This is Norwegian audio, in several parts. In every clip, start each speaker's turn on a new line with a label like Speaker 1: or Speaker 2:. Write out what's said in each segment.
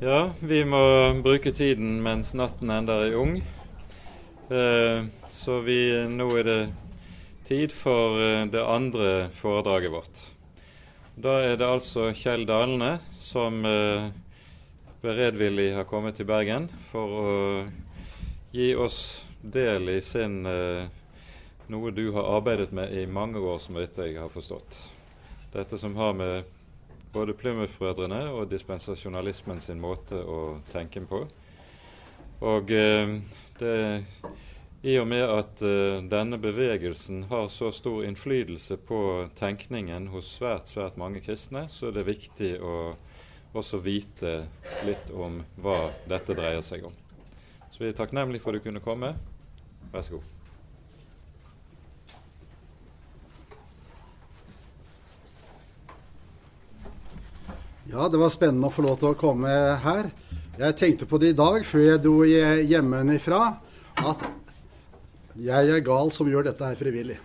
Speaker 1: Ja, vi må bruke tiden mens natten enda er ung. Eh, så vi, nå er det tid for eh, det andre foredraget vårt. Da er det altså Kjell Dalene som eh, beredvillig har kommet til Bergen for å gi oss del i sin noe du har arbeidet med i mange år, som jeg har forstått. Dette som har med både Plymouth-brødrene og dispensasjonalismen sin måte å tenke på. Og eh, det, i og med at eh, denne bevegelsen har så stor innflytelse på tenkningen hos svært, svært mange kristne, så er det viktig å også vite litt om hva dette dreier seg om. Så vi er takknemlige for at du kunne komme. Vær så god.
Speaker 2: Ja, det var spennende å få lov til å komme her. Jeg tenkte på det i dag før jeg dro hjemmefra, at jeg er gal som gjør dette her frivillig.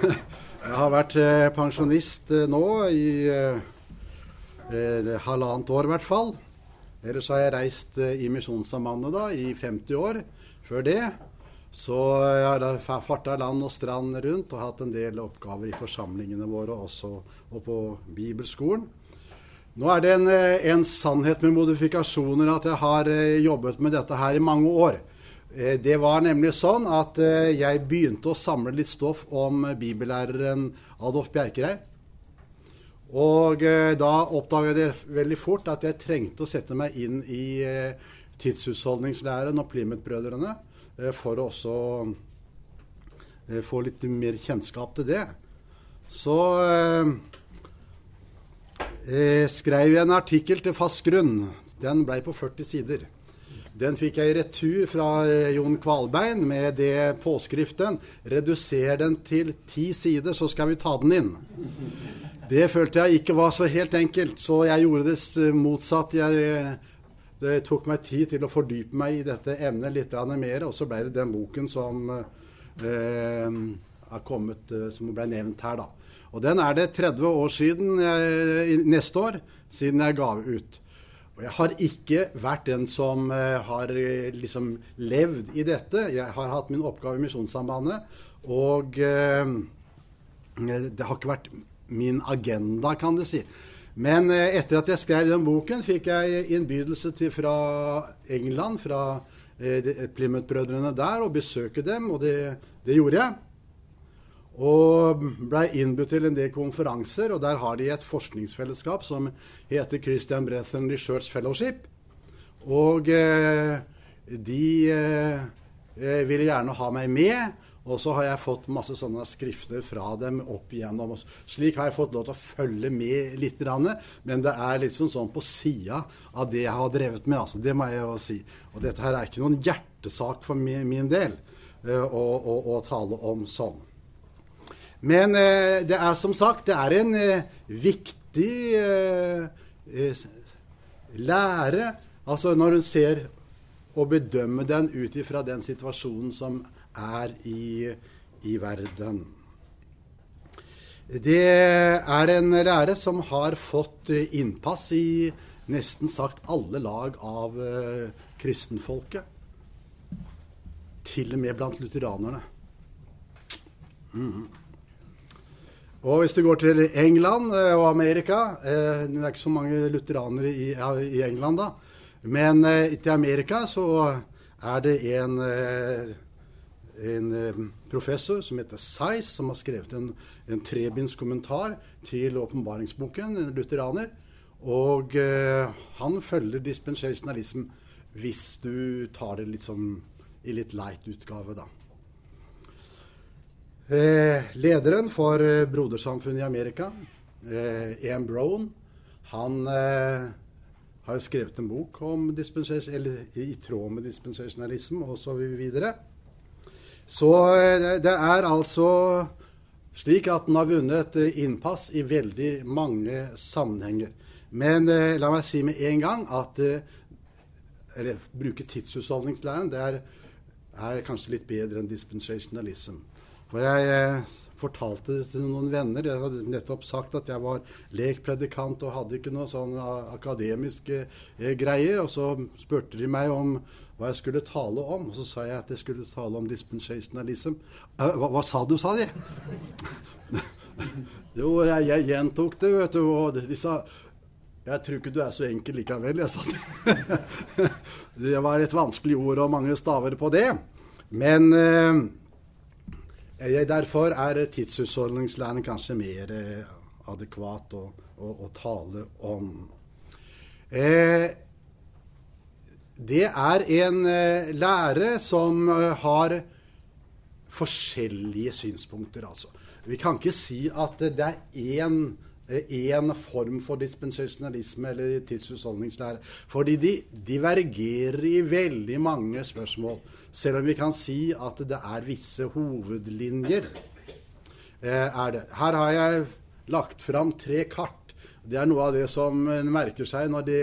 Speaker 2: Jeg har vært eh, pensjonist eh, nå i eh, halvannet år i hvert fall. Ellers har jeg reist i Misjonssambandet da, i 50 år før det. Så jeg har farta land og strand rundt og hatt en del oppgaver i forsamlingene våre også, og på bibelskolen. Nå er det en, eh, en, sannhet med modifikasjoner at jeg har eh, jobbet med dette her i mange år. Eh, det var nemlig sånn at jeg begynte å samle litt stoff om bibellæreren Adolf Bjerkreim. Og da oppdaget jeg veldig fort at jeg trengte å sette meg inn i tidshusholdningslæren og Plymouth-brødrene for å også få litt mer kjennskap til det. Så eh, skrev jeg en artikkel til Fast grunn. Den blei på 40 sider. Den fikk jeg i retur fra eh, Jon Kvalbein med det påskriften 'Reduser den til ti sider, så skal vi ta den inn'. Det følte jeg ikke var så helt enkelt, så jeg gjorde det motsatt. Jeg, det tok meg tid til å fordype meg i dette emnet litt mer, og så ble det den boken som eh, er kommet, eh, som ble nevnt her, da. Og den er det 30 år siden jeg, neste år siden jeg ga ut. Og jeg har ikke vært den som uh, har liksom levd i dette. Jeg har hatt min oppgave i Misjonssambandet, og eh, det har ikke vært min agenda, kan du si. Men eh, etter at jeg skrev den boken, fikk jeg innbydelse til fra England, fra Plymouth-brødrene der, å besøke dem, og det, det gjorde jeg. Og blei innbudt til en del konferanser, og der har de et forskningsfellesskap som heter Christian Brethren Research Fellowship. Og eh, de eh, eh, ville gjerne ha meg med. Og så har jeg fått masse sånne skrifter fra dem opp igjennom. Slik har jeg fått lov til å følge med litt, men det er liksom sånn på sida av det jeg har drevet med. Altså, det må jeg jo si. Og dette her er ikke noen hjertesak for min del eh, å, å, å tale om sånn. Men eh, det er som sagt det er en eh, viktig eh, eh lære. Altså når hun ser og bedømmer den ut ifra den situasjonen som er i, i verden. Det er en lære som har fått eh, innpass i nesten sagt alle lag av uh, kristenfolket. Til og med blant lutheranerne. Mm. Og hvis du går til England eh, og Amerika eh, Det er ikke så mange lutheranere i, i England, da. Men i til Amerika så er det en, en professor som heter Seis, som har skrevet en, en trebinds kommentar til åpenbaringsboken, en lutheraner. Og han følger dispensjonalismen hvis du tar det litt sånn i litt leit utgave, da. Eh, lederen for eh, Brodersamfunnet i Amerika, eh, Ian Brown, han eh, har jo skrevet en bok om eller i tråd med dispensasjonalisme osv. Så, videre. så eh, det er altså slik at den har vunnet eh, innpass i veldig mange sammenhenger. Men la meg si med en gang at Eller bruke tidshusholdningslæren, det er, er kanskje litt bedre enn dispensasjonalisme. For jeg eh, fortalte det til noen venner. Jeg hadde nettopp sagt at jeg var lekpredikant og hadde ikke noe sånn akademiske eh, greier. Og så spurte de meg om hva jeg skulle tale om. Og så sa jeg at jeg skulle tale om dispensationalism. Hva, hva, sa du, sa de? jo, jeg, jeg, gjentok det, vet du. Og de sa jeg tror ikke du er så enkel likevel, jeg sa det. det var et vanskelig ord og mange staver på det. Men eh, Derfor er tidshusholdningslæren kanskje mer eh, adekvat å, å, å tale om. Eh, det er en eh, lære som har forskjellige synspunkter, altså. Vi kan ikke si at det er én én form for dispensasjonalisme eller tidshusholdningslære. Fordi de divergerer i veldig mange spørsmål. Selv om vi kan si at det er visse hovedlinjer. Eh, er det. Her har jeg lagt fram tre kart. Det er noe av det som merker seg når de,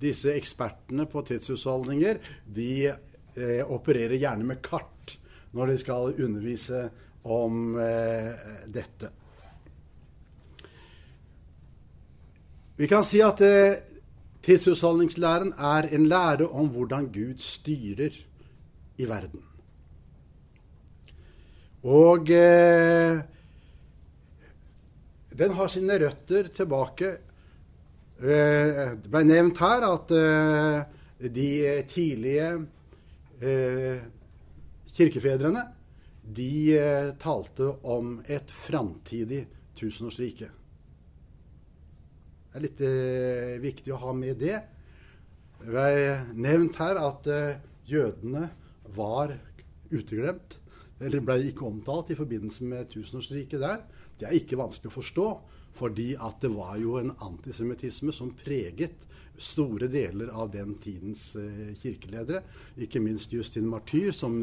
Speaker 2: disse ekspertene på tidshusholdninger de eh, opererer gjerne med kart når de skal undervise om eh, dette. Vi kan si at eh, tidshusholdningslæren er en lære om hvordan Gud styrer i verden. Og eh, den har sine røtter tilbake eh, Det ble nevnt her at eh, de tidlige eh, kirkefedrene de eh, talte om et framtidig tusenårsrike. Det er litt eh, viktig å ha med det. Det ble nevnt her at jødene var uteglemt, eller ble ikke omtalt i forbindelse med tusenårsriket der. Det er ikke vanskelig å forstå, fordi at det var jo en antisemittisme som preget store deler av den tidens eh, kirkeledere. Ikke minst Justin Martyr, som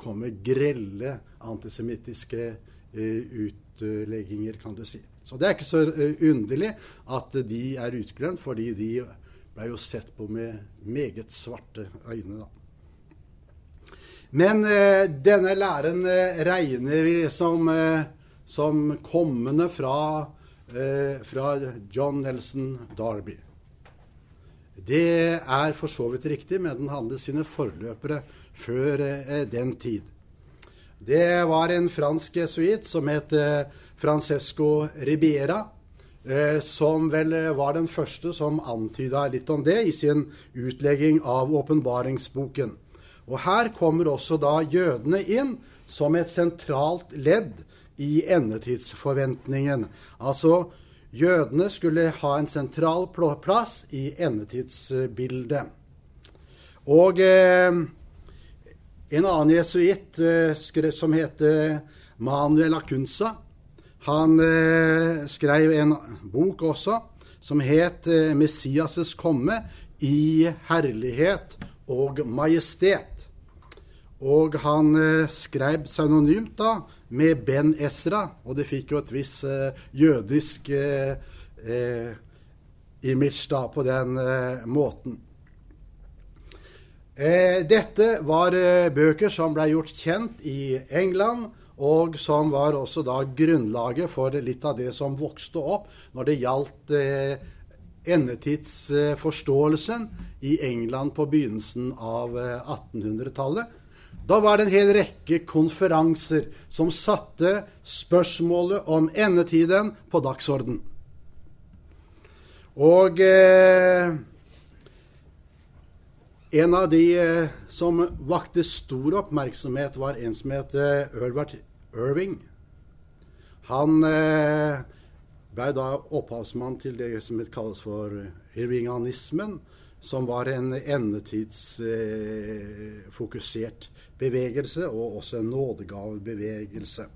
Speaker 2: kom med grelle antisemittiske eh, utlegginger, kan du si. Så det er ikke så uh, underlig at de er utglemt, fordi de ble jo sett på med meget svarte øyne. da. Men eh, denne læren eh, regner vi som, eh, som kommende fra, eh, fra, John Nelson Darby. Det er for så vidt riktig, men den hadde sine forløpere før eh, den tid. Det var en fransk jesuit som het eh, Francesco Ribiera. som vel var den første som antyda litt om det i sin utlegging av åpenbaringsboken. Og her kommer også da jødene inn som et sentralt ledd i endetidsforventningen. Altså jødene skulle ha en sentral plass i endetidsbildet. Og eh, en annen jesuitt eh, som heter Manuel Acunza, han eh, skrev en bok også som het eh, 'Messias' komme i herlighet og majestet'. Og han eh, skrev synonymt da med Ben Esra, og det fikk jo et visst eh, jødisk eh, eh, image da på den eh, måten. Eh, dette var bøker som ble gjort kjent i England, og som var også da grunnlaget for litt av det som vokste opp når det gjaldt endetidsforståelsen i England på begynnelsen av 1800-tallet da var det en hel rekke konferanser som satte spørsmålet om endetiden på dagsorden. Og eh, en av de eh, som vakte stor oppmerksomhet, var en som het Herbert Irving. Han eh, ble da opphavsmann til det som kalles for irvinganismen, som var en endetidsfokusert eh, bevegelse, og også en nådegavebevegelse.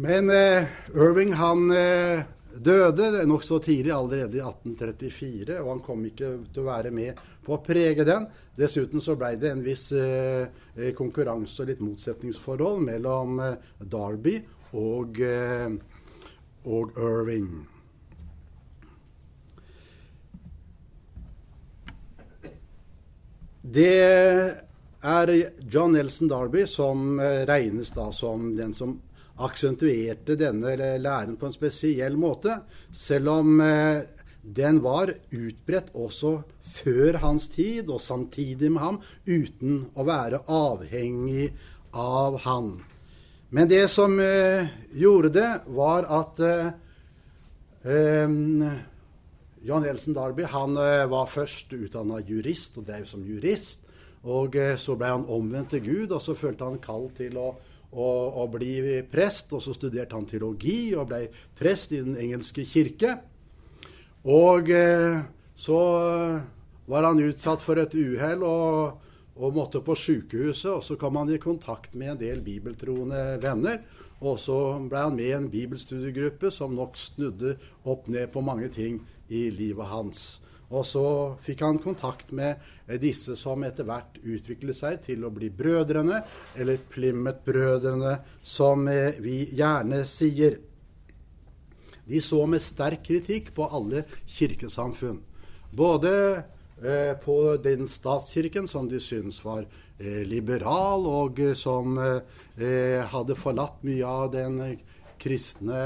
Speaker 2: Men eh, Irving han eh, døde nokså tidlig, allerede i 1834, og han kom ikke til å være med på å prege den. Dessuten så blei det en viss eh, eh, konkurranse og litt motsetningsforhold mellom eh, Darby og, eh, og Irving. Det er John Nelson Darby som eh, regnes da som den som aksentuerte denne læren på en spesiell måte, selv om eh, den var utbredt også før hans tid og samtidig med ham, uten å være avhengig av han. Men det som eh, gjorde det, var at John Elsen Darby han var først utdanna jurist og drev som jurist. Og eh, så ble han omvendt til Gud, og så følte han kall til å å, å, bli prest. Og så studerte han teologi og ble prest i Den engelske kirke. Og eh, så var han utsatt for et uhell og, og, måtte på sykehuset. Og så kom han i kontakt med en del bibeltroende venner. Og så ble han med i en bibelstudiegruppe som nok snudde opp ned på mange ting i livet hans. Og så fikk han kontakt med disse som etter hvert utviklet seg til å bli brødrene, eller Plymouth-brødrene, som eh, vi gjerne sier. De så med sterk kritikk på alle kirkesamfunn. Både eh, på den statskirken som de syntes var eh, liberal, og eh, som eh, hadde forlatt mye av den kristne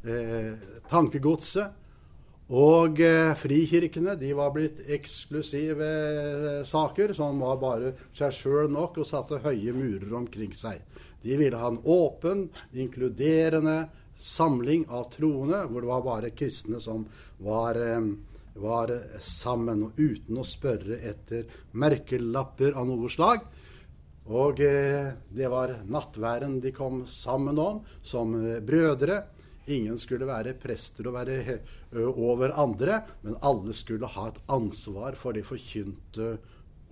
Speaker 2: eh, tankegodset. Og eh, frikirkene de var blitt eksklusive eh, saker som var bare seg sjøl nok og satte høye murer omkring seg. De ville ha en åpen, inkluderende samling av troende, hvor det var bare kristne som var, eh, var sammen, og uten å spørre etter merkelapper av noe slag. Og det var nattværen de kom sammen om, som brødre. Ingen skulle være prester og være over andre, men alle skulle ha et ansvar for det forkynte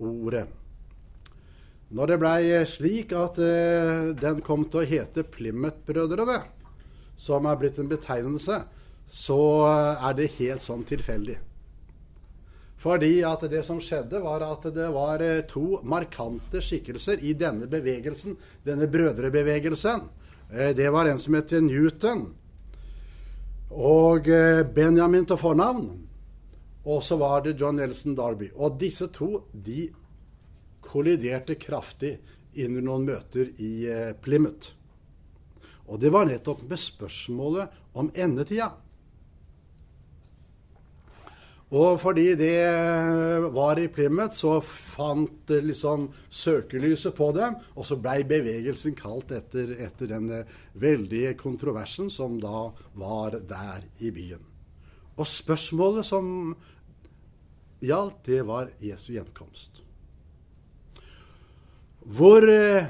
Speaker 2: ordet. Når det blei slik at uh, den kom til å hete Plymouth-brødrene, som er blitt en betegnelse, så er det helt sånn tilfeldig. Fordi at det som skjedde, var at det var to markante skikkelser i denne bevegelsen, denne brødrebevegelsen. Det var en som het Newton, og eh, Benjamin til fornavn. Og så var det John Nelson Darby. Og disse to de kolliderte kraftig under noen møter i eh, Plymouth. Og det var nettopp med spørsmålet om endetida. Og fordi det var i Plymouth, så fant liksom søkelyset på dem. Og så blei bevegelsen kalt etter, etter den veldige kontroversen som da var der i byen. Og spørsmålet som gjaldt, det var Jesu gjenkomst. Hvor eh,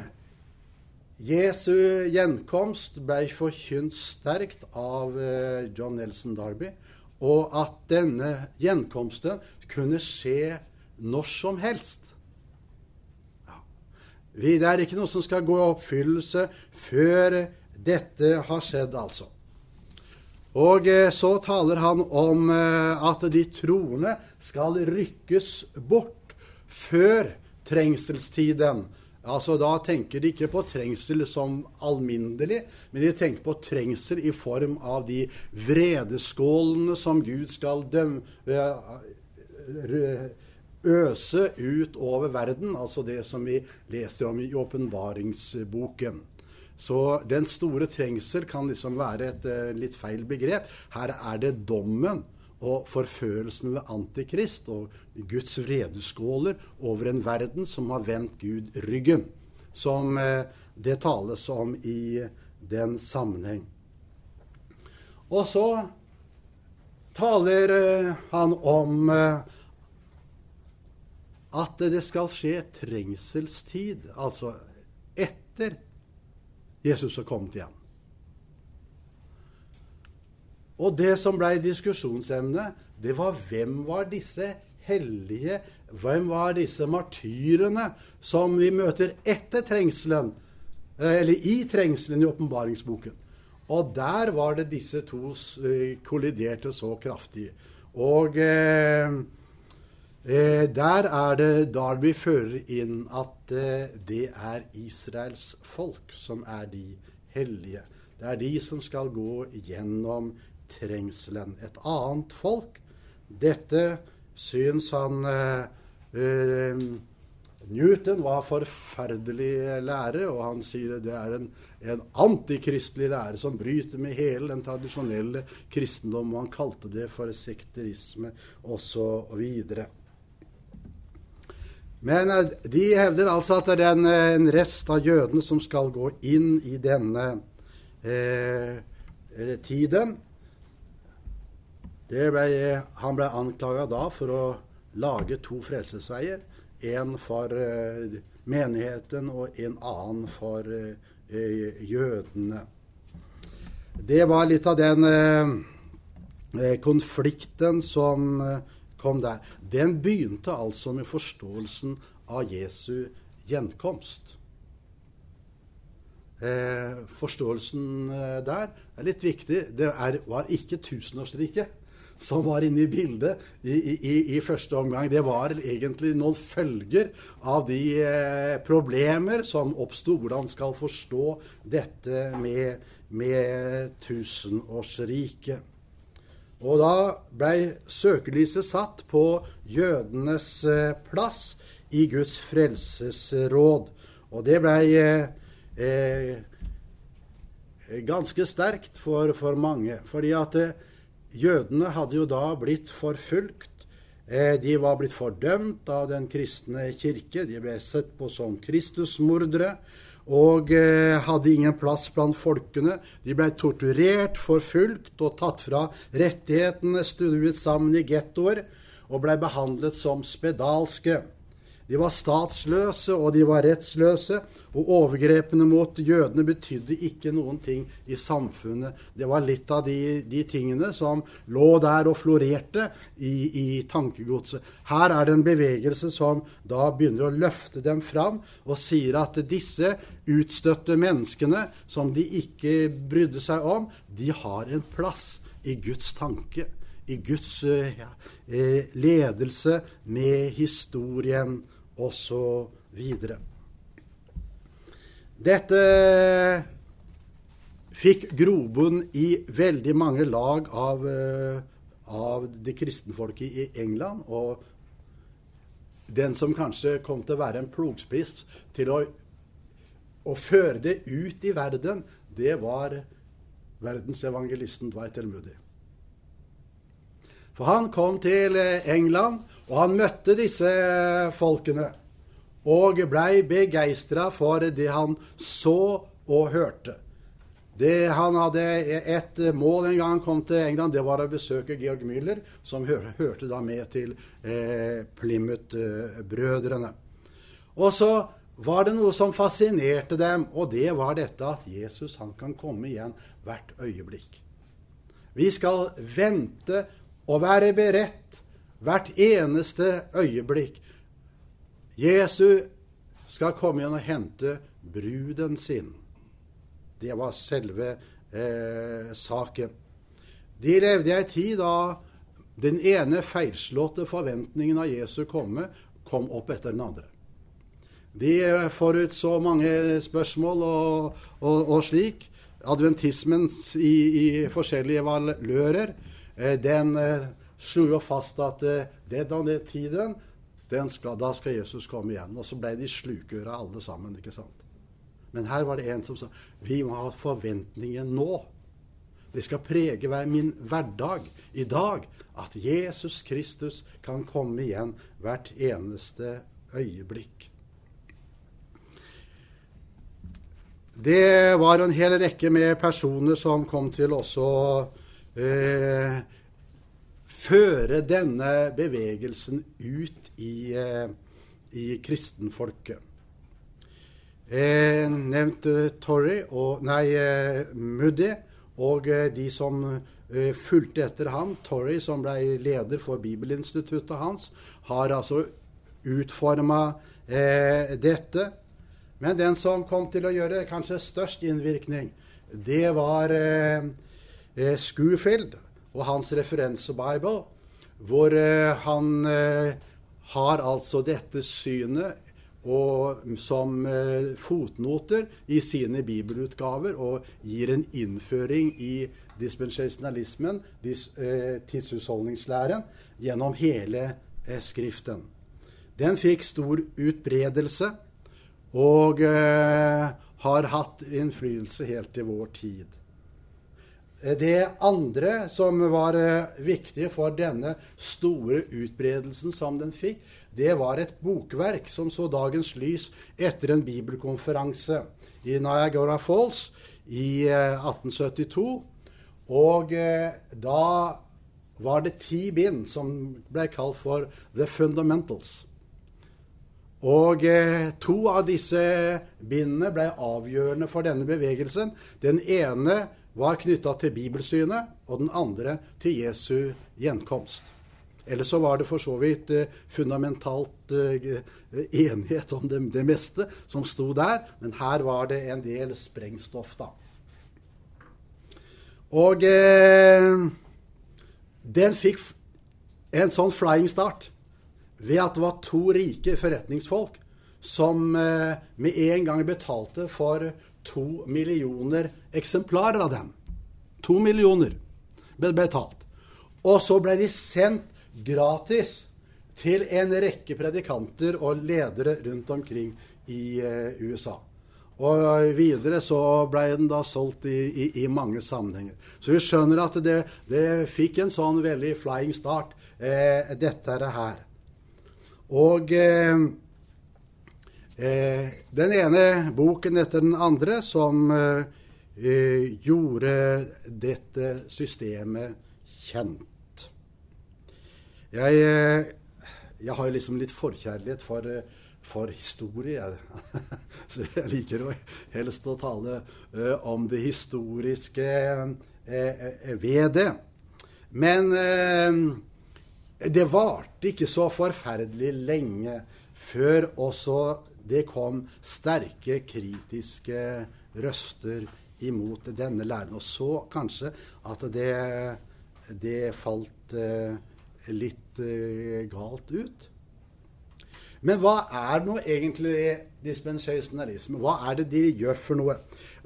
Speaker 2: Jesu gjenkomst blei forkynt sterkt av eh, John Nelson Darby og at denne gjenkomsten kunne skje når som helst. Ja. Det er ikke noe som skal gå i oppfyllelse før dette har skjedd, altså. Og eh, så taler han om eh, at de troende skal rykkes bort før trengselstiden Altså, Da tenker de ikke på trengsel som alminnelig, men de tenker på trengsel i form av de vredeskålene som Gud skal dømme, øse ut over verden. Altså det som vi leser om i åpenbaringsboken. Så den store trengsel kan liksom være et litt feil begrep. Her er det dommen og forførelsen ved Antikrist og Guds vredeskåler over en verden som har vendt Gud ryggen, som eh, det tales om i den sammenheng. Og så taler eh, han om eh, at det skal skje trengselstid, altså etter Jesus har kommet igjen. Og det som blei diskusjonsemnet, det var hvem var disse hellige, hvem var disse martyrene som vi møter etter trengselen, eh, eller i trengselen i åpenbaringsboken. Og der var det disse to eh, kolliderte så kraftig. Og eh, eh, der er det Darby fører inn at eh, det er Israels folk som er de hellige. Det er de som skal gå gjennom trengselen. Et annet folk. Dette syns han eh, eh, Newton var forferdelig lære, og han sier det er en, en antikristelig lære som bryter med hele den tradisjonelle kristendom. Og han kalte det for sekterisme osv. Men eh, de hevder altså at det er en, en, rest av jødene som skal gå inn i denne eh, eh tiden. Ble, han ble anklaga da for å lage to frelsesveier. En for uh, menigheten og en annen for uh, jødene. Det var litt av den uh, konflikten som kom der. Den begynte altså med forståelsen av Jesu gjenkomst. forståelsen der er litt viktig. Det er, var ikke tusenårsriket som var inne i bildet i, i, i, første omgang. Det var egentlig noen følger av de eh, problemer som oppsto. Hvordan skal forstå dette med, med tusenårsriket. Og da blei søkelyset satt på jødenes eh, plass i Guds frelsesråd. Og det blei eh, eh, ganske sterkt for, for mange. fordi at eh, Jødene hadde jo da blitt forfulgt. Eh, de var blitt fordømt av den kristne kirke. De ble sett på som Kristusmordere og eh, hadde ingen plass blant folkene. De ble torturert, forfulgt og tatt fra rettighetene, stuet sammen i gettoer og ble behandlet som spedalske. De var statsløse, og de var rettsløse. Og overgrepene mot jødene betydde ikke noen ting i samfunnet. Det var litt av de, de tingene som lå der og florerte i, i, tankegodset. Her er det en bevegelse som da begynner å løfte dem fram og sier at disse utstøtte menneskene som de ikke brydde seg om, de har en plass i Guds tanke i Guds ja, eh, ledelse med historien osv. Dette fikk grobunn i veldig mange lag av, eh, av det kristenfolket i England. Og den som kanskje kom til å være en plogspiss til å, å føre det ut i verden, det var verdensevangelisten Dwight L. For han kom til eh, England, og han møtte disse eh, folkene. Og blei begeistra for det han så og hørte. Det, han hadde et mål en gang han kom til England, det var å besøke Georg Müller, som hør, hørte da med til eh, Plymouth-brødrene. Og så var det noe som fascinerte dem, og det var dette at Jesus han kan komme igjen hvert øyeblikk. Vi skal vente å være beredt hvert eneste øyeblikk. Jesu skal komme igjen og hente bruden sin. Det var selve eh, saken. De levde i ei tid da den ene feilslåtte forventningen av Jesu komme kom opp etter den andre. De forutså mange spørsmål og, og, og slik. Adventismen i, i forskjellige valører den eh, slo jo fast at det det den tiden skal, da skal Jesus komme igjen. Og så ble de slukøra alle sammen. ikke sant? Men her var det en som sa vi må ha forventningen nå. Det skal prege min hverdag i dag at Jesus Kristus kan komme igjen hvert eneste øyeblikk. Det var en hel rekke med personer som kom til også eh, føre denne bevegelsen ut i, eh, i kristenfolket. Eh, nevnte Torrey og Nei, eh, Moody og eh, de som eh, fulgte etter ham. Torrey, som ble leder for bibelinstituttet hans, har altså utforma eh, dette. Men den som kom til å gjøre kanskje størst innvirkning, det var eh, eh, Schofield og hans referansebible, hvor eh, han eh, har altså dette synet og, som eh, fotnoter i sine bibelutgaver og gir en innføring i dispensasjonalismen, dis, eh, tidshusholdningslæren, gjennom hele Skriften. Den fikk stor utbredelse og eh, har hatt innflytelse helt til vår tid. Eh, det andre som var eh, viktig for denne store utbredelsen som den fikk, det var et bokverk som så dagens lys etter en bibelkonferanse i Niagara Falls i 1872. Og da var det ti bind som ble kalt for The Fundamentals. Og eh, to av disse bindene ble avgjørende for denne bevegelsen. Den ene var knytta til bibelsynet, og den andre til Jesu gjenkomst. Eller så var det for så vidt eh, fundamentalt eh, enighet om det, det, meste som sto der, men her var det en del sprengstoff, da. Og eh, den fikk en sånn flying start ved at det var to rike forretningsfolk som eh, med en gang betalte for to millioner eksemplarer av den. To millioner ble betalt. Og så ble de sendt gratis til en rekke predikanter og ledere rundt omkring i eh, USA. Og videre så ble den da solgt i, i, i, mange sammenhenger. Så vi skjønner at det, det fikk en sånn veldig flying start, eh, dette her. Og eh, den ene boken etter den andre som eh, eh, gjorde dette systemet kjent. Jeg, eh, jeg har liksom litt forkjærlighet for, for historie. Så jeg liker å helst å tale uh, om det historiske uh, ved det. Men uh, det varte ikke så forferdelig lenge før også det kom sterke kritiske røster imot denne læren. Og så kanskje at det, det falt eh, litt eh, galt ut. Men hva er nå egentlig dispensasjonalisme? Hva er det de gjør for noe?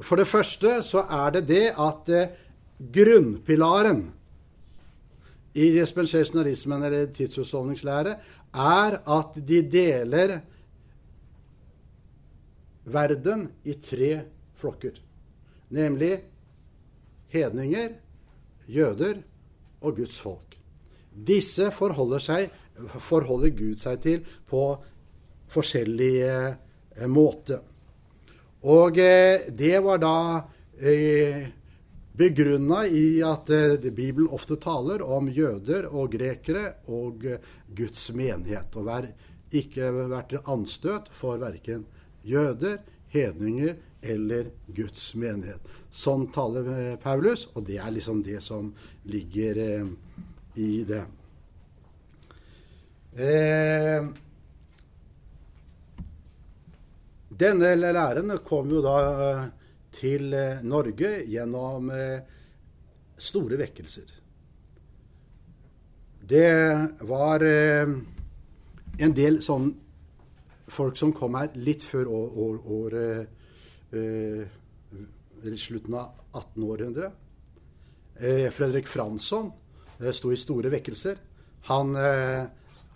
Speaker 2: For det første så er det det at eh, grunnpilaren i dispensasjonalismen eller tidsutholdningslære, er at de deler verden i tre flokker. Nemlig hedninger, jøder og Guds folk. Disse forholder, seg, forholder Gud seg til på forskjellige eh, måter. Og eh, det var da eh, begrunna i at Bibelen ofte taler om jøder og grekere og Guds menighet. Og ikke vært anstøt for verken jøder, hedninger eller Guds menighet. Sånn taler eh, Paulus, og det er liksom det som ligger eh, i det. Eh, denne læren kom jo da til eh, Norge gjennom eh, store vekkelser. Det var eh, en del sånn folk som kom her litt før året slutten av 1800-århundret. Fredrik Fransson sto i store vekkelser. Han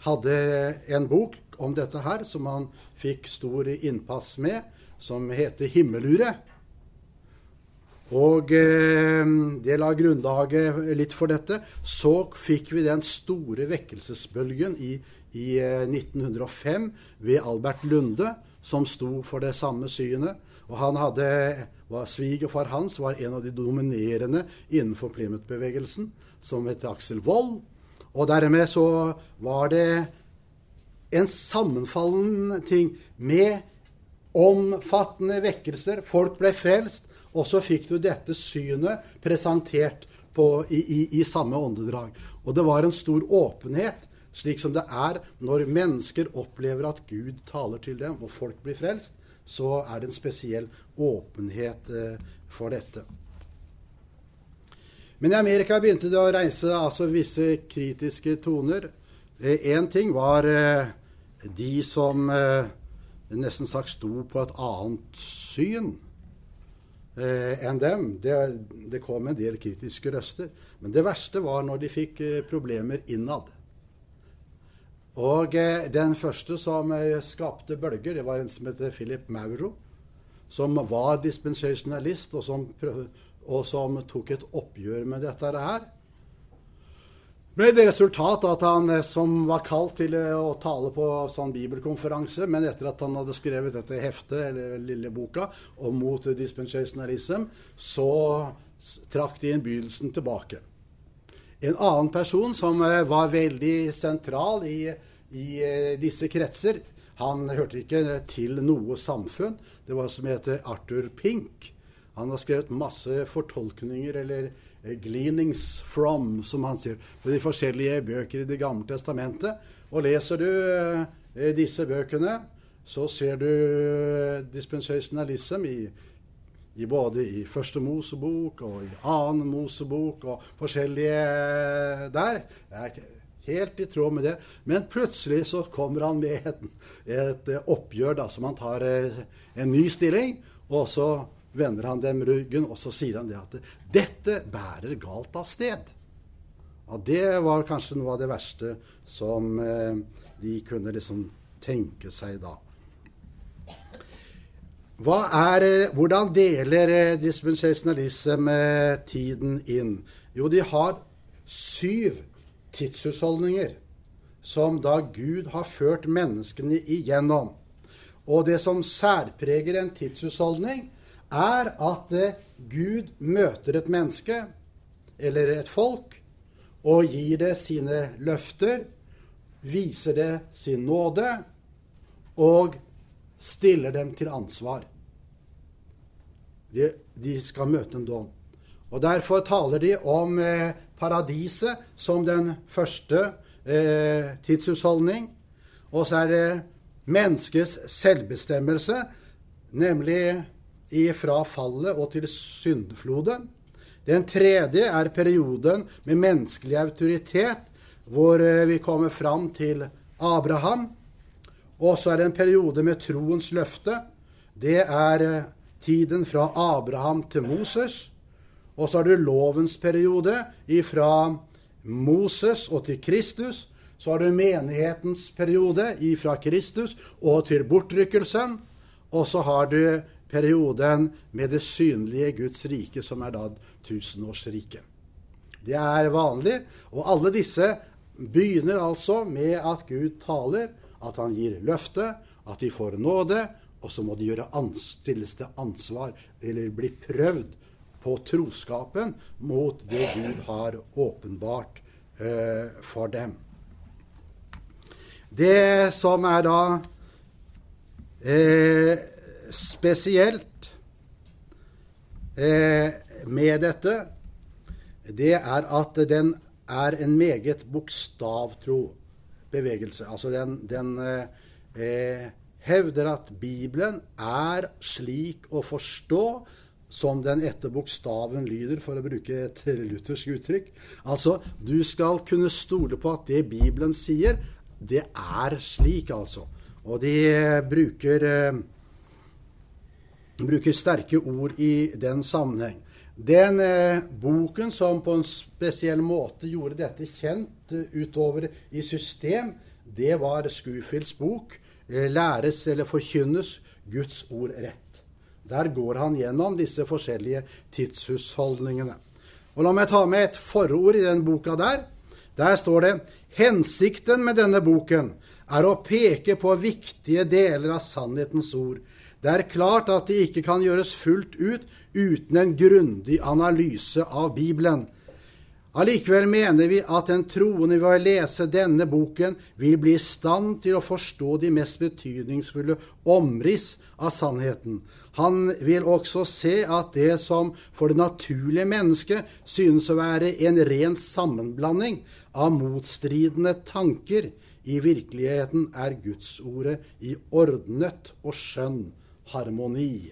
Speaker 2: hadde en bok om dette her som han fikk stor innpass med, som heter 'Himmelure'. Og eh, det la grunnlaget litt for dette. Så fikk vi den store vekkelsesbølgen i, i eh, 1905 ved Albert Lunde, som sto for det samme synet. Og han hadde, var Svigerfar hans var en av de dominerende innenfor Plymouth-bevegelsen, som het Aksel Wold. Og dermed så var det en sammenfallende ting med omfattende vekkelser. Folk ble frelst. Og så fikk du dette synet presentert på, i, i, i, samme åndedrag. Og det var en stor åpenhet, slik som det er når mennesker opplever at Gud taler til dem, og folk blir frelst. Så er det en spesiell åpenhet eh, for dette. Men i Amerika begynte det å reise altså, visse kritiske toner. Én eh, ting var eh, de som nesten sagt sto på et annet syn enn dem. Det, det, kom en del kritiske røster. Men det verste var når de fikk problemer innad. Og eh, den første som eh, skapte bølger, det var en som heter Philip Mauro. Som var dispensasjonalist, og som, og som tok et oppgjør med dette her. Med det resultat at han eh, som var kalt til eh, å tale på sånn bibelkonferanse, men etter at han hadde skrevet dette heftet, eller lille boka, om mot dispensationalism, så trakk de innbydelsen tilbake. En annen person som eh, var veldig sentral i, i disse kretser, han hørte ikke til noe samfunn. Det var som heter Arthur Pink. Han har skrevet masse fortolkninger eller gleanings from, som han sier, på de forskjellige bøker i Det gamle testamentet. Og leser du disse bøkene, så ser du dispensationalism i i både i Første Mosebok og i Annen Mosebok og forskjellige der. Jeg er helt i tråd med det. Men plutselig så kommer han med et, et oppgjør da, som han tar eh, en ny stilling. Og så vender han dem ryggen, og så sier han det at dette bærer galt av sted. Og det var kanskje noe av det verste som eh, de kunne liksom tenke seg da. Er, eh, hvordan deler dispensasjonalism eh, tiden inn? Jo, de har syv tidshusholdninger som da Gud har ført menneskene igjennom. Og det som særpreger en tidshusholdning, er at Gud møter et menneske eller et folk og gir det sine løfter, viser det sin nåde og stiller dem til ansvar. De, de skal møte en dom. Og Derfor taler de om eh, paradiset som den første eh, tidshusholdning. Og så er det menneskets selvbestemmelse, nemlig fra fallet og til syndfloden. Den tredje er perioden med menneskelig autoritet, hvor eh, vi kommer fram til Abraham. Og så er det en periode med troens løfte. Det er eh, tiden fra Abraham til Moses. Og så har du lovens periode fra Moses og til Kristus. Så har du menighetens periode fra Kristus og til bortrykkelsen. Og så har du perioden med det synlige Guds rike, som er da tusenårsriket. Det er vanlig. Og alle disse begynner altså med at Gud taler, at han gir løfte, at de får nåde, og så må de gjøre stilles til ansvar, eller bli prøvd på troskapen mot det Gud har åpenbart eh, for dem. Det som er da eh, spesielt eh, med dette, det er at den er en meget bokstavtro bevegelse. Altså den, den eh, hevder at Bibelen er slik å forstå som den etter bokstaven lyder, for å bruke et luthersk uttrykk. Altså, du skal kunne stole på at det Bibelen sier, det er slik, altså. Og de bruker, eh, bruker sterke ord i den sammenheng. Den eh, boken som på en spesiell måte gjorde dette kjent uh, utover i system, det var Scofields bok Eh, læres eller forkynnes Guds ord rett. Der går han gjennom disse forskjellige tidshusholdningene. Og La meg ta med et forord i den boka der. Der står det hensikten med denne boken er å peke på viktige deler av sannhetens ord. Det er klart at det ikke kan gjøres fullt ut uten en grundig analyse av Bibelen. Allikevel mener vi at den troende ved å lese denne boken vil bli i stand til å forstå de mest betydningsfulle omriss av sannheten. Han vil også se at det som for det naturlige mennesket synes å være en ren sammenblanding av motstridende tanker, i virkeligheten er Gudsordet i ordnet og skjønn harmoni.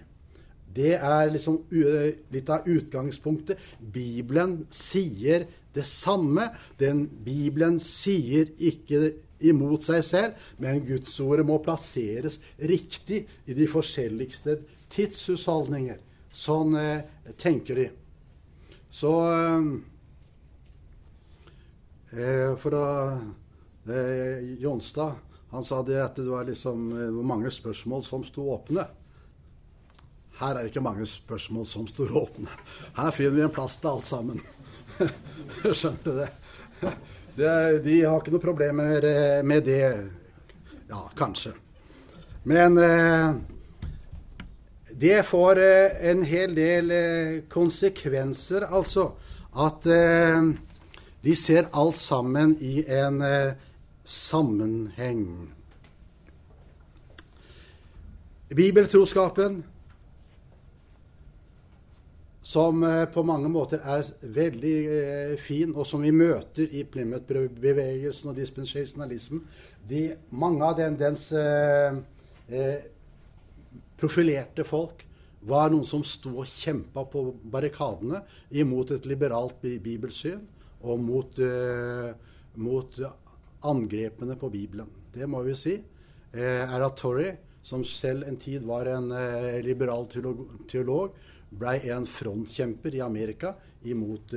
Speaker 2: Det er liksom litt av utgangspunktet. Bibelen sier det samme. Den Bibelen sier ikke imot seg selv, men Gudsordet må plasseres riktig i de forskjelligste tidshusholdninger. Sånn eh, tenker de. Så eh, For å eh, Jonstad han sa det at det var liksom eh, mange spørsmål som sto åpne. Her er det ikke mange spørsmål som står åpne. Her finner vi en plass til alt sammen. Skjønner du det? det? De har ikke noe problemer eh, med det. Ja, kanskje. Men eh, det får eh, en hel del konsekvenser, altså. At de ser alt sammen i en sammenheng. Bibeltroskapen, som på mange måter er veldig eh, fin, og som vi møter i Plymouth-bevegelsen og dispensasjonalismen, de, mange av den, dens eh, eh, profilerte folk var noen som sto og kjempa på barrikadene imot et liberalt bibelsyn og mot, mot angrepene på Bibelen. Det må vi si. Eh, Eratori, som selv en tid var en liberal teolog, teolog blei en frontkjemper i Amerika imot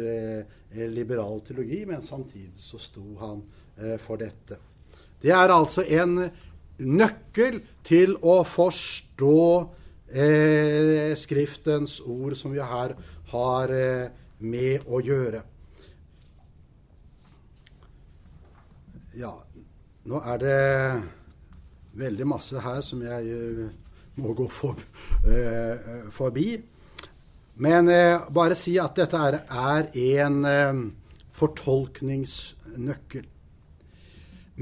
Speaker 2: liberal teologi, men samtidig så sto han for dette. Det er altså en nøkkel til å forstå eh, Skriftens ord som vi her har eh, med å gjøre. Ja, nå er det veldig masse her som jeg uh, må gå for, forbi. Men eh, bare si at dette er, er en fortolkningsnøkkel.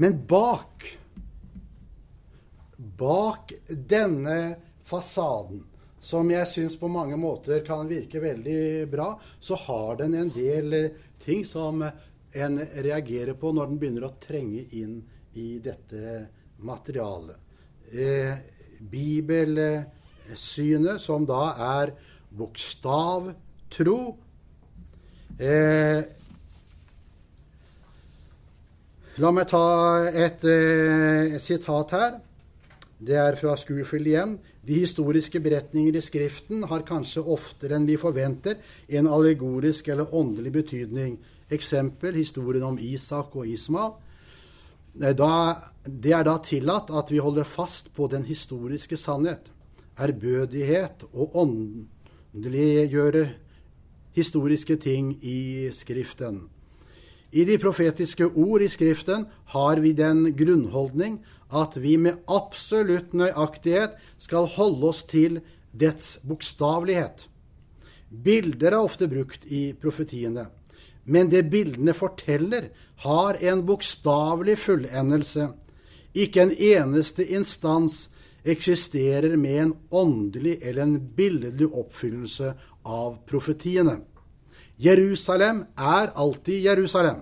Speaker 2: Men bak bak denne fasaden, som jeg syns på mange måter kan virke veldig bra, så har den en del eh, ting som en reagerer på når den begynner å trenge inn i dette materialet. Eh, bibelsynet, som da er bokstavtro. Eh, la meg ta et eh, sitat her. Det er fra Schofield igjen. De historiske beretninger i Skriften har kanskje oftere enn vi forventer en allegorisk eller åndelig betydning. Eksempel historien om Isak og Ismael. Eh, da, det er da tillatt at vi holder fast på den historiske sannhet. Ærbødighet og åndeliggjøre historiske ting i Skriften. I de profetiske ord i Skriften har vi den grunnholdning at vi med absolutt nøyaktighet skal holde oss til dets bokstavelighet. Bilder er ofte brukt i profetiene, men det bildene forteller, har en bokstavelig fullendelse. Ikke en eneste instans eksisterer med en åndelig eller en billedlig oppfyllelse av profetiene. Jerusalem er alltid Jerusalem.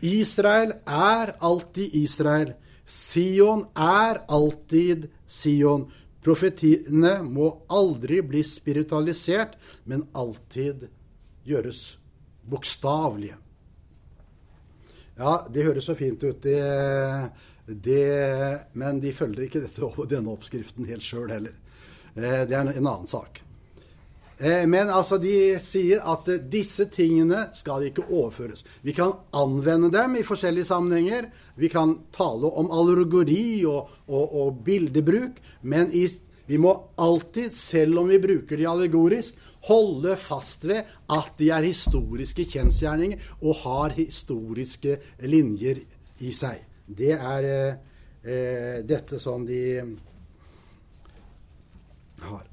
Speaker 2: Israel er alltid Israel. Sion er alltid Sion. Profetiene må aldri bli spiritualisert, men alltid gjøres bokstavelige. Ja, det høres så fint ut, det, det, men de følger ikke dette, denne oppskriften helt sjøl heller. Eh, det er en annen sak. Eh, men altså, de sier at eh, disse tingene skal ikke overføres. Vi kan anvende dem i forskjellige sammenhenger. Vi kan tale om allegori og, og, og bildebruk. Men i, vi må alltid, selv om vi bruker de allegorisk, holde fast ved at de er historiske kjensgjerninger og har historiske linjer i seg. Det er eh, eh dette som de har.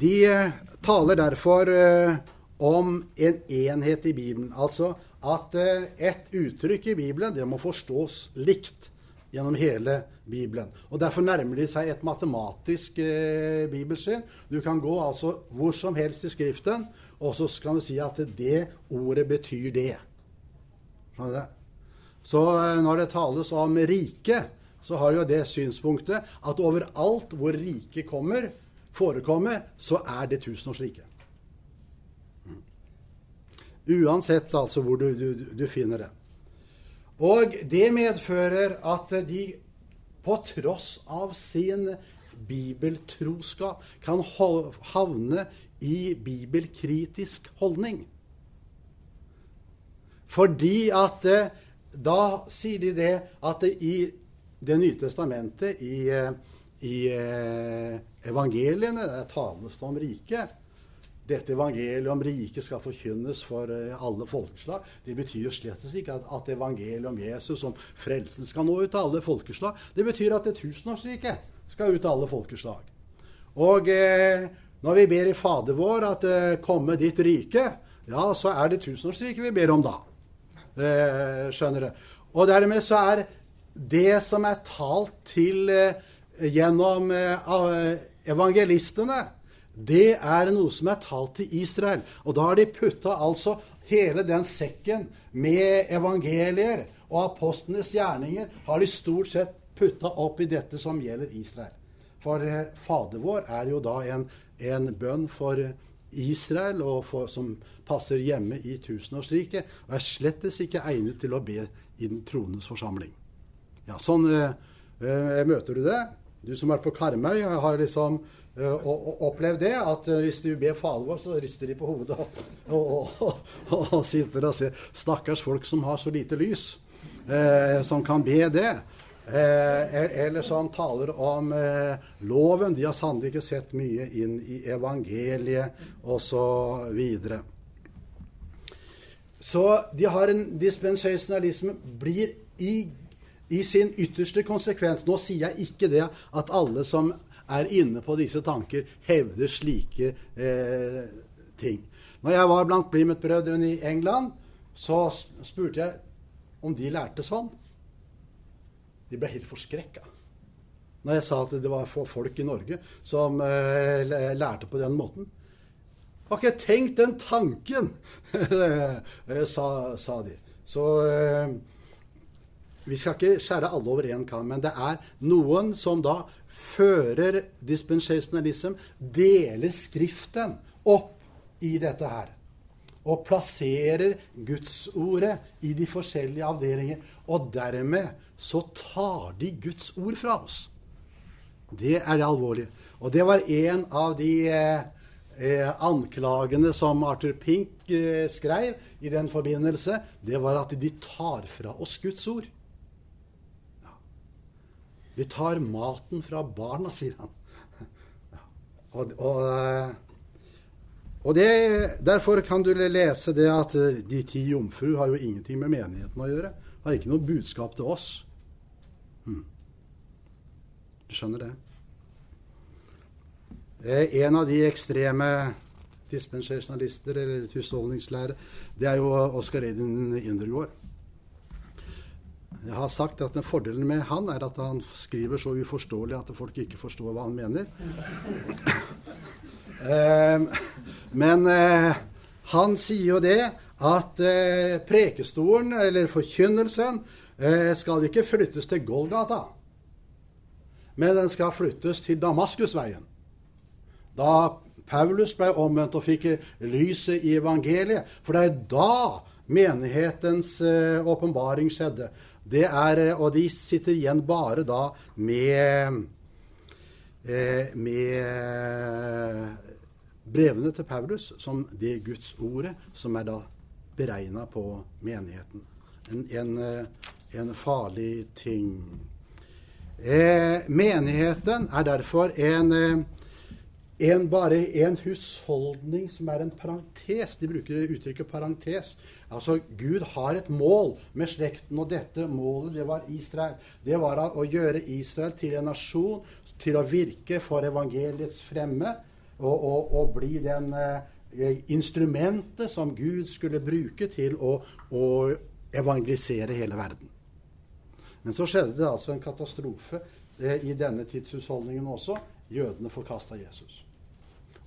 Speaker 2: De eh, taler derfor eh, om en enhet i Bibelen. Altså at et uttrykk i Bibelen det må forstås likt gjennom hele Bibelen. Og Derfor nærmer de seg et matematisk eh, bibelsyn. Du kan gå altså hvor som helst i Skriften, og så kan du si at det ordet betyr det. Skjønner du? Så eh, når det tales om rike, så har jo det synspunktet at overalt hvor riket kommer, forekommer, så er det tusenårsriket. Mm. Uansett altså hvor du, du, du, finner det. Og det medfører at de på tross av sin bibeltroskap kan havne i bibelkritisk holdning. Fordi at da sier de det at det i Det nye testamentet, i, eh, i eh, evangeliene, der tales det om riket. Dette evangeliet om riket skal forkynnes for eh, alle folkeslag. Det betyr jo slett ikke at, at evangeliet om Jesus, om frelsen, skal nå ut til alle folkeslag. Det betyr at det tusenårsriket skal ut til alle folkeslag. Og eh, når vi ber i Fader vår at eh, komme ditt rike, ja, så er det tusenårsriket vi ber om da. Eh, skjønner du. Og dermed så er det som er talt til eh, gjennom eh, evangelistene, det er noe som er talt til Israel. Og da har de putta altså hele den sekken med evangelier og apostlenes gjerninger har de stort sett putta opp i dette som gjelder Israel. For Fader vår er jo da en, en bønn for Israel, og for, som passer hjemme i tusenårsriket, og er slettes ikke egnet til å be i den troendes forsamling. Ja, sånn øh, øh, møter du det. Du som har vært på Karmøy, har liksom øh, opplevd det. At hvis du ber Fader vår, så rister de på hodet og, og, og, og sitter og ser. Stakkars folk som har så lite lys, som kan be det. Eller som taler om loven. De har sannelig ikke sett mye inn i evangeliet osv. Så, så de har en dispensasjonalisme blir i i sin ytterste konsekvens Nå sier jeg ikke det at alle som er inne på disse tanker, hevder slike eh, ting. Når jeg var blant Plymouth-brødrene i England, så spurte jeg om de lærte sånn. De ble helt forskrekka når jeg sa at det var få folk i Norge som eh, lærte på den måten. Har ikke tenkt den tanken, sa, sa, de. Så eh, vi skal ikke skjære alle over én kam, men det er noen som da fører dispensationalism, deler Skriften opp i dette her. Og plasserer Gudsordet i de forskjellige avdelinger. Og dermed så tar de Guds ord fra oss. Det er det alvorlige. Og det var en av de eh, eh, anklagene som Arthur Pink eh, skrev i den forbindelse. Det var at de tar fra oss Guds ord. Vi tar maten fra barna, sier han. Og, og, og det, Derfor kan du lese det at eh, de ti jomfru har jo ingenting med menigheten å gjøre. Har ikke noe budskap til oss. Hmm. Du skjønner det? Eh, en av de ekstreme dispensasjonalister eller husholdningslærere, det er jo Oskar Edin Indergård. Jeg har sagt at Fordelen med han er at han skriver så uforståelig at folk ikke forstår hva han mener. Eh, men eh, han sier jo det at eh, prekestolen, eller forkynnelsen, eh, skal ikke flyttes til Golgata. Men den skal flyttes til Damaskusveien. Da Paulus ble omvendt og fikk lyset i evangeliet. For det er da menighetens åpenbaring skjedde. Det er, og de sitter igjen bare da med, med brevene til Paulus som det Guds ordet som er da beregna på menigheten. En, en, eh, en farlig ting. Eh, menigheten er derfor en, en, bare en husholdning som er en parentes. De bruker uttrykket parentes. Altså, Gud har et mål med slekten, og dette målet det var Israel. Det var å gjøre Israel til en nasjon, til å virke for evangeliets fremme og, og, og bli den eh, instrumentet som Gud skulle bruke til å, å, evangelisere hele verden. Men så skjedde det altså en katastrofe eh, i denne tidshusholdningen også. Jødene forkasta Jesus.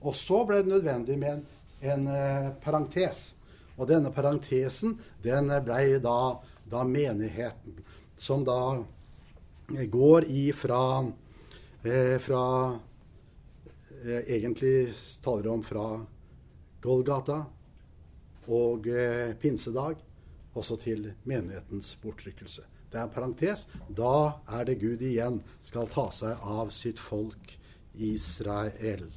Speaker 2: Og så ble det nødvendig med en, en eh, parentes. Og denne parentesen den ble da, da, menigheten, som da går ifra eh, fra Egentlig taler om fra Golgata og eh, pinsedag, også til menighetens bortrykkelse. Det er en parentes. Da er det Gud igjen skal ta seg av sitt folk Israel.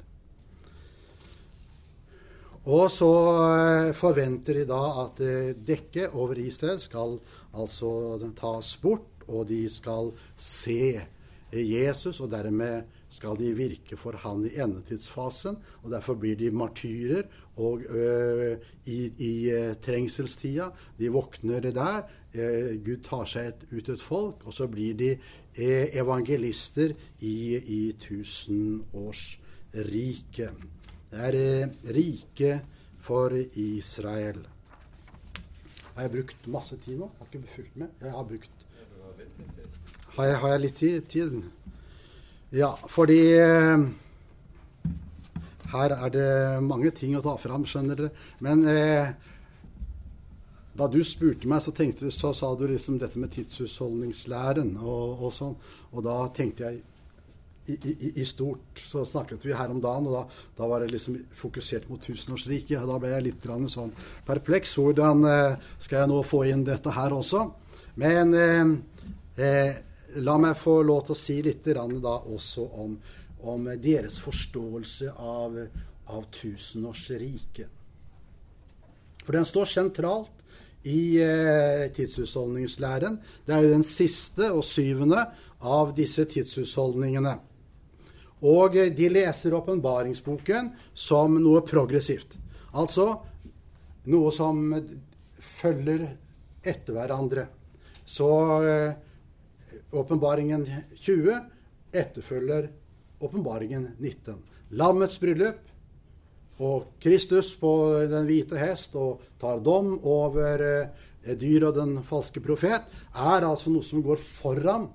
Speaker 2: Og så eh, forventer de da at dekket over Israel skal altså tas bort, og de skal se Jesus, og dermed skal de virke for han i endetidsfasen. og Derfor blir de martyrer og ø, i, i trengselstida. De våkner der. Eh, Gud tar seg et, ut et folk, og så blir de eh, evangelister i, i tusenårsriket. Det er rike for Israel. Har jeg brukt masse tid nå? Har ikke fulgt med? Jeg har brukt Har jeg, har jeg litt tid? Ja, fordi eh, her er det mange ting å ta fram, skjønner dere. Men eh, da du spurte meg, så, tenkte, så sa du liksom dette med tidshusholdningslæren og, og sånn. Og da tenkte jeg i, i, i, stort. Så snakket vi her om dagen, og da, da var det liksom fokusert mot tusenårsriket. Da ble jeg litt sånn perpleks. Hvordan eh, skal jeg nå få inn dette her også? Men eh, eh, la meg få lov til å si litt også om, om deres forståelse av, av tusenårsriket. For den står sentralt i eh, tidshusholdningslæren. Det er jo den siste og syvende av disse tidshusholdningene. Og eh, de leser åpenbaringsboken som noe progressivt. Altså noe som følger etter hverandre. Så eh, åpenbaringen 20 etterfølger åpenbaringen 19. Lammets bryllup og Kristus på den hvite hest og tar dom over eh, dyr og den falske profet, er altså noe som går foran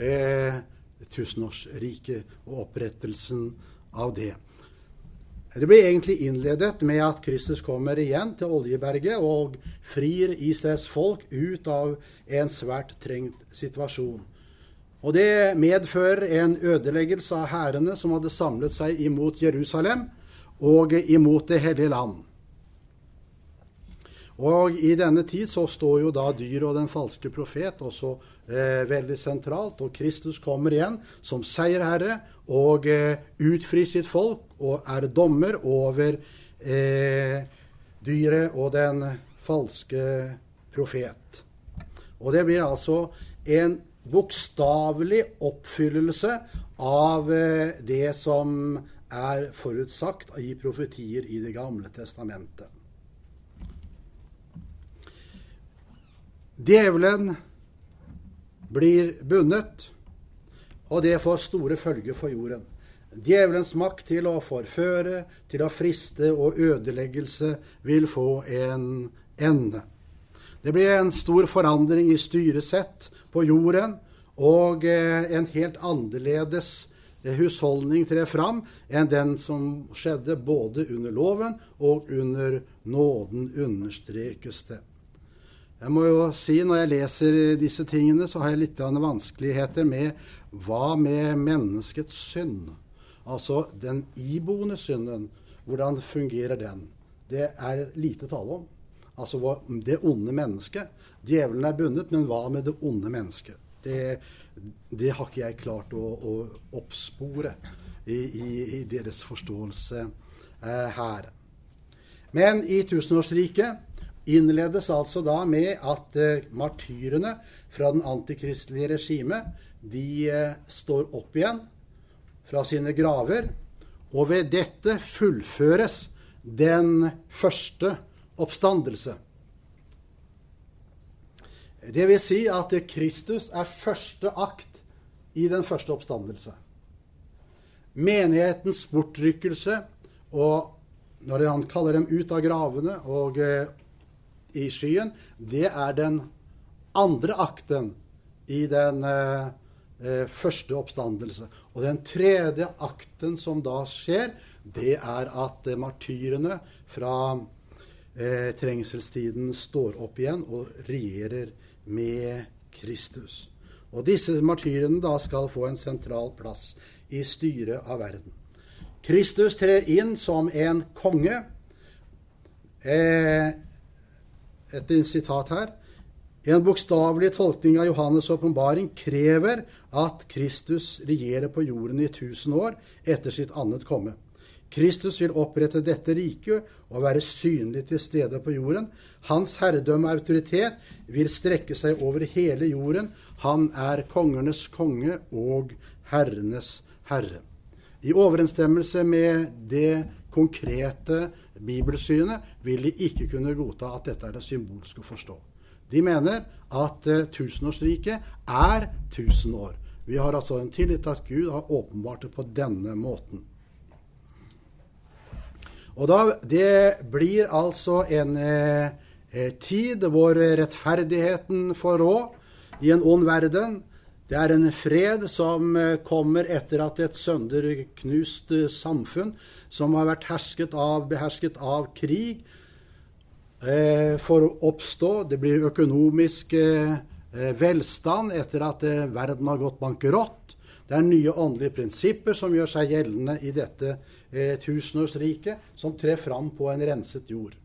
Speaker 2: eh, tusenårsriket og opprettelsen av det. Det blir egentlig innledet med at Kristus kommer igjen til Oljeberget og frir Israels folk ut av en svært trengt situasjon. Og Det medfører en ødeleggelse av hærene som hadde samlet seg imot Jerusalem og imot Det hellige land. Og i denne tid så står jo da dyret og den falske profet også eh, veldig sentralt. Og Kristus kommer igjen som seierherre og eh, utfrir sitt folk og er dommer over eh, dyret og den falske profet. Og det blir altså en bokstavelig oppfyllelse av eh, det som er forutsagt i profetier i Det gamle testamentet. Djevelen blir bundet, og det får store følger for jorden. Djevelens makt til å forføre, til å friste og ødeleggelse vil få en ende. Det blir en stor forandring i styresett på jorden, og eh, en helt annerledes Eh, husholdning trer fram enn den som skjedde både under loven og under nåden, understrekes det. Jeg må jo si Når jeg leser disse tingene, så har jeg litt vanskeligheter med hva med menneskets synd? Altså den iboende synden. Hvordan fungerer den? Det er lite tale om. Altså det onde mennesket. Djevelen er bundet, men hva med det onde mennesket? Det, det har ikke jeg klart å, å oppspore i, i, i, deres forståelse eh, her. Men i tusenårsriket innledes altså da med at eh, martyrene fra den antikristelige regimet de eh, står opp igjen fra sine graver. Og ved dette fullføres den første oppstandelse. Det vil si at Kristus er første akt i den første oppstandelse. Menighetens bortrykkelse, og når han kaller dem ut av gravene og eh, i skyen, det er den andre akten i den eh, eh, første oppstandelse. Og den tredje akten som da skjer, det er at martyrene fra eh, trengselstiden står opp igjen og regjerer med Kristus. Og disse martyrene da skal få en sentral plass i styret av verden. Kristus trer inn som en konge. Eh, et sitat her. En bokstavelig tolkning av Johannes' åpenbaring krever at Kristus regjerer på jorden i tusen år etter sitt annet komme. Kristus vil opprette dette riket og være synlig til stede på jorden. Hans herredømme og autoritet vil strekke seg over hele jorden. Han er kongernes konge og herrenes herre. I overensstemmelse med det konkrete bibelsynet vil de ikke kunne godta at dette er det symbolsk å forstå. De mener at uh, tusenårsriket er tusen år. Vi har altså en tillit til at Gud har åpenbart det på denne måten. Og da, Det blir altså en eh, eh tid hvor rettferdigheten får råd i en ond verden. Det er en fred som eh, kommer etter at et sønderknust eh, samfunn, som har vært hersket av, behersket av krig, eh, får oppstå. Det blir økonomisk eh, velstand etter at verden har gått bankerott. Det er nye åndelige prinsipper som gjør seg gjeldende i dette eh, tusenårsriket, som trer fram på en renset jord.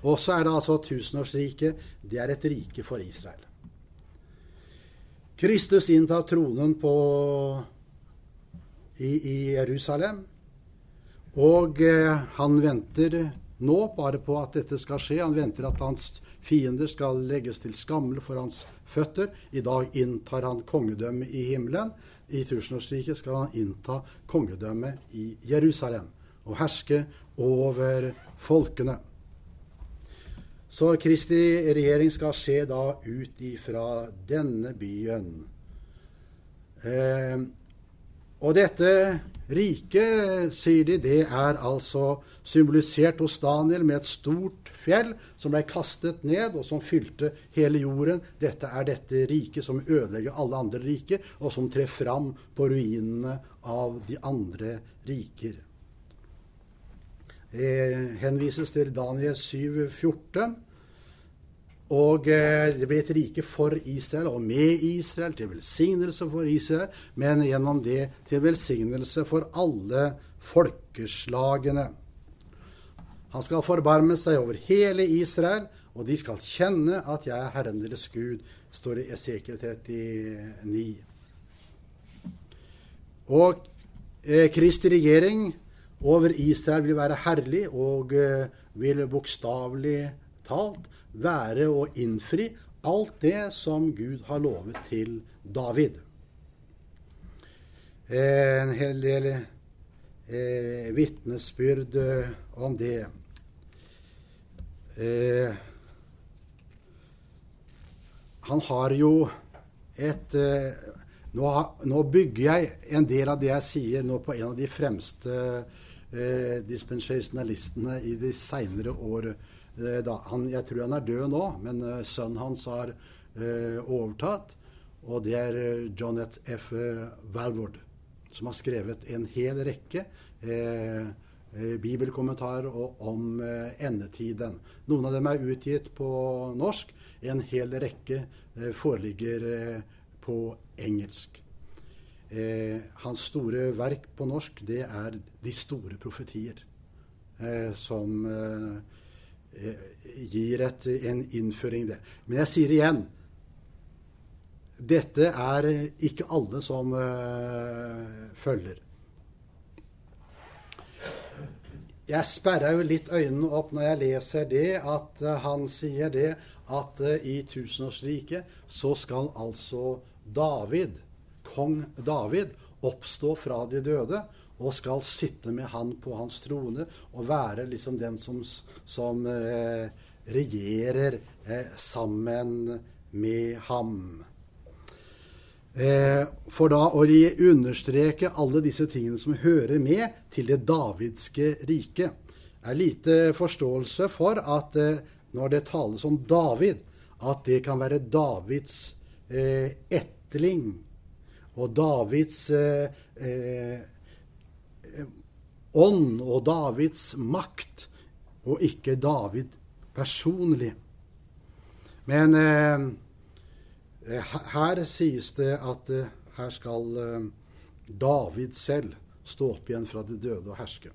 Speaker 2: Og så er det altså tusenårsriket. Det er et rike for Israel. Kristus inntar tronen på, i, i Jerusalem, og eh, han venter nå bare på at dette skal skje. Han venter at hans fiender skal legges til skammel for hans føtter. I dag inntar han kongedømmet i himmelen. I tusenårsriket skal han innta kongedømmet i Jerusalem og herske over folkene. Så Kristi regjering skal skje da ut ifra denne byen. Eh, og dette riket, sier de, det er altså symbolisert hos Daniel med et stort fjell som ble kastet ned, og som fylte hele jorden. Dette er dette riket som ødelegger alle andre riker, og som trer fram på ruinene av de andre riker. Det henvises til Daniel 7, 14. Og eh, det ble et rike for Israel og med Israel, til velsignelse for Israel, men gjennom det til velsignelse for alle folkeslagene. Han skal forbarme seg over hele Israel, og de skal kjenne at jeg er Herren deres Gud, står det i Esekiel 39. Og eh, Kristi regjering over Israel vil være herlig og eh, vil bokstavelig talt være å innfri alt det som Gud har lovet til David. Eh, en hel del eh, vitnesbyrd eh, om det. Eh, han har jo et eh, nå, nå, bygger jeg en del av det jeg sier, nå på en av de fremste eh, dispensasjonalistene i de seinere år. Eh, da, han, jeg tror han er død nå, men uh, sønnen hans har uh, overtatt. Og det er Johnette F. Valvord, som har skrevet en hel rekke bibelkommentarer om endetiden. Noen av dem er utgitt på norsk. En hel rekke foreligger på engelsk. hans store verk på norsk, det er 'De store profetier', som Eh, gir et, en innføring det. Men jeg sier igjen dette er ikke alle som uh, følger. Jeg sperrer jo litt øynene opp når jeg leser det, at uh, han sier det at uh, i tusenårsriket så skal altså David, kong David, oppstå fra de døde og skal sitte med han på hans trone og være liksom den som, som eh, regjerer eh, sammen med ham. Eh, for da å understreke alle disse tingene som hører med til det davidske riket, er lite forståelse for at eh, når det tales om David, at det kan være Davids eh, etterling og Davids eh, eh ånd og Davids makt, og ikke David personlig. Men eh, eh, her sies det at eh, her skal eh, David selv stå opp igjen fra de døde og herske.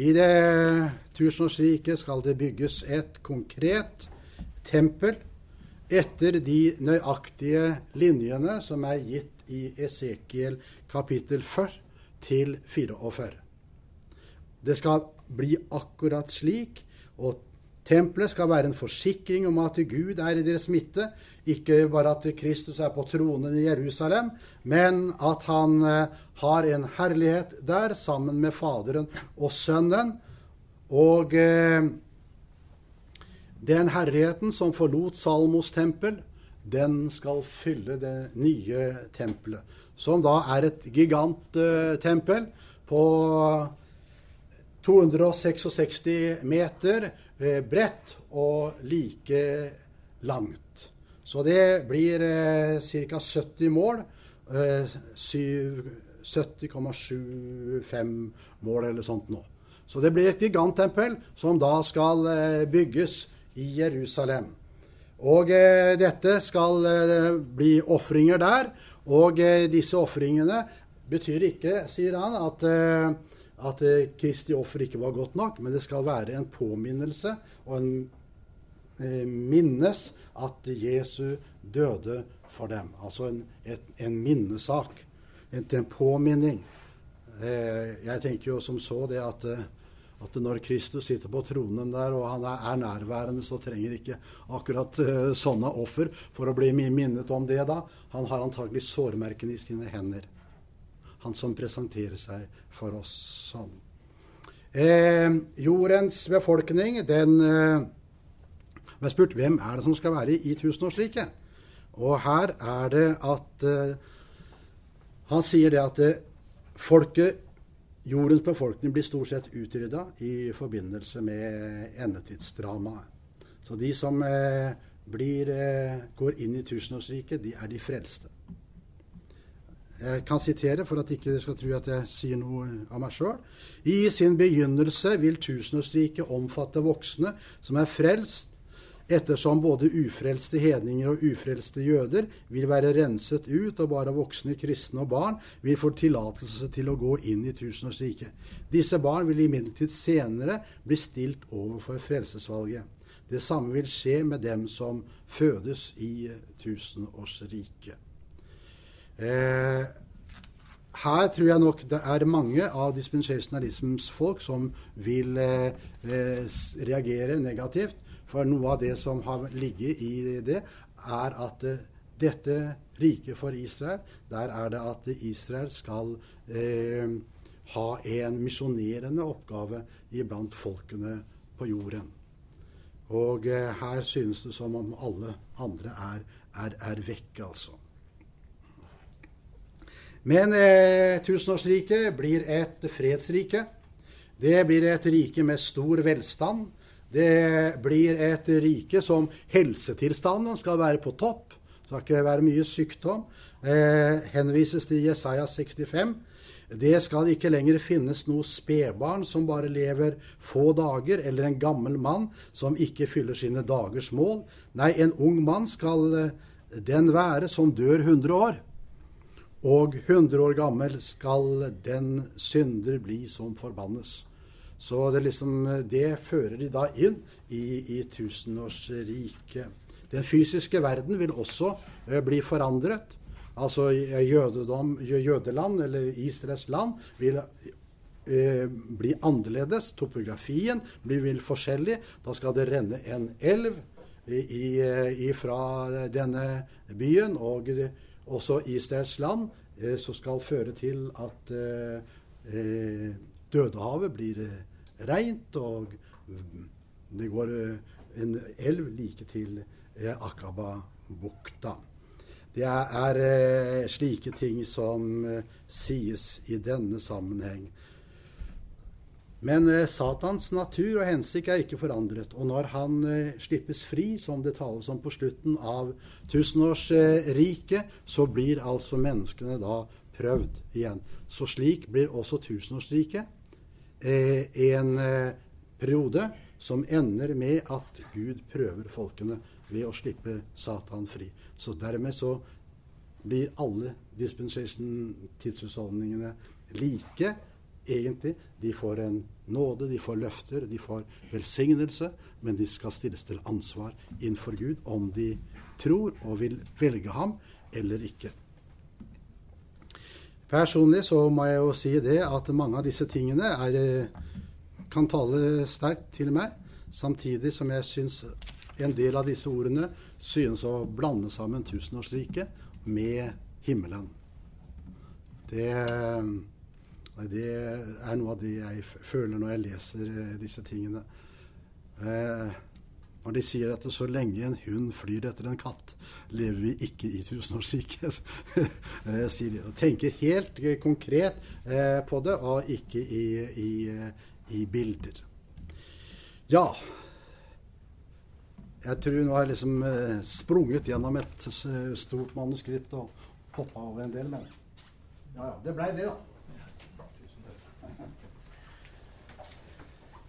Speaker 2: I det tusenårsriket skal det bygges et konkret tempel etter de nøyaktige linjene som er gitt i Esekiel kapittel 40 til 44. Det skal bli akkurat slik, og tempelet skal være en forsikring om at Gud er i deres midte. Ikke bare at Kristus er på tronen i Jerusalem, men at han eh, har en herlighet der sammen med Faderen og Sønnen. Og eh, den herligheten som forlot Salmos tempel, den skal fylle det nye tempelet. Som da er et giganttempel eh, på 266 meter eh, bredt og like langt. Så det blir eh, ca. 70 mål. Eh, 70,75 mål eller sånt nå. Så det blir et giganttempel som da skal bygges i Jerusalem. Og dette skal bli ofringer der. Og eh, disse ofringene betyr ikke, sier han, at at eh, Kristi offer ikke var godt nok, men det skal være en påminnelse og en eh, minnes at Jesu døde for dem. Altså en, et, en minnesak. En, en påminning. Eh, jeg tenker jo som så det at, eh, at når Kristus sitter på tronen der, og han er, nærværende, så trenger ikke akkurat uh, sånne offer for å bli minnet om det da. Han har antagelig sårmerkene i sine hender han som presenterer seg for oss sånn. Eh, jordens befolkning, den eh, har spurt hvem er det som skal være i tusenårsriket. Og her er det at eh, Han sier det at eh, folket, jordens befolkning blir stort sett utrydda i forbindelse med endetidsdramaet. Så de som eh, blir, eh, går inn i tusenårsriket, de er de frelste. Jeg kan sitere for at ikke skal tro at jeg sier noe av meg sjøl. I sin begynnelse vil tusenårsriket omfatte voksne som er frelst, ettersom både ufrelste hedninger og ufrelste jøder vil være renset ut, og bare voksne kristne og barn vil få tillatelse til å gå inn i tusenårsriket. Disse barn vil imidlertid senere bli stilt overfor frelsesvalget. Det samme vil skje med dem som fødes i tusenårsriket. Eh, her tror jeg nok det er mange av dispensasjonalismens folk som vil eh, eh, reagere negativt. For noe av det som har ligget i det, er at eh, dette riket for Israel, der er det at Israel skal eh, ha en misjonerende oppgave iblant folkene på jorden. Og eh, her synes det som om alle andre er, er, er vekke, altså. Men eh, tusenårsriket blir et fredsrike. Det blir et rike med stor velstand. Det blir et rike som helsetilstanden skal være på topp. Det skal ikke være mye sykdom. Eh, henvises til Jesaja 65. Det skal ikke lenger finnes noe spedbarn som bare lever få dager, eller en gammel mann som ikke fyller sine dagers mål. Nei, en ung mann skal eh, den være som dør 100 år. Og 100 år gammel skal den synder bli som forbannes. Så det, liksom, det fører de da inn i, i tusenårsriket. Den fysiske verden vil også uh, bli forandret. Altså jødedom, jødeland, eller Israels land, vil uh, bli annerledes. Topografien blir vil forskjellig. Da skal det renne en elv i, i, fra denne byen. og også Israels land, eh, som skal føre til at eh, eh Dødehavet blir eh, rent, og det går eh, en elv like til eh, Akaba-bukta. Det er, er slike ting som sies i denne sammenheng. Men eh, Satans natur og hensikt er ikke forandret. Og når han eh, slippes fri, som det tales om på slutten av tusenårsriket, eh, så blir altså menneskene da prøvd igjen. Så slik blir også tusenårsriket eh, en eh, periode som ender med at Gud prøver folkene ved å slippe Satan fri. Så dermed så blir alle dispensation-tidshusholdningene like egentlig. De får en nåde, de får løfter, de får velsignelse, men de skal stilles til ansvar innenfor Gud om de tror og vil velge ham eller ikke. Personlig så må jeg jo si det at mange av disse tingene er, eh, kan tale sterkt til meg, samtidig som jeg syns en del av disse ordene synes å blande sammen tusenårsriket med himmelen. Det, det, er noe av det jeg føler når jeg leser eh, disse tingene. Eh, når de sier at så lenge en hund flyr etter en katt, lever vi ikke i tusenårsriket. Jeg tenker helt konkret eh, på det, og ikke i, i, i, bilder. Ja. Jeg tror nå har jeg liksom eh, sprunget gjennom et stort manuskript og hoppa over en del, men ja, ja. Det blei det, da.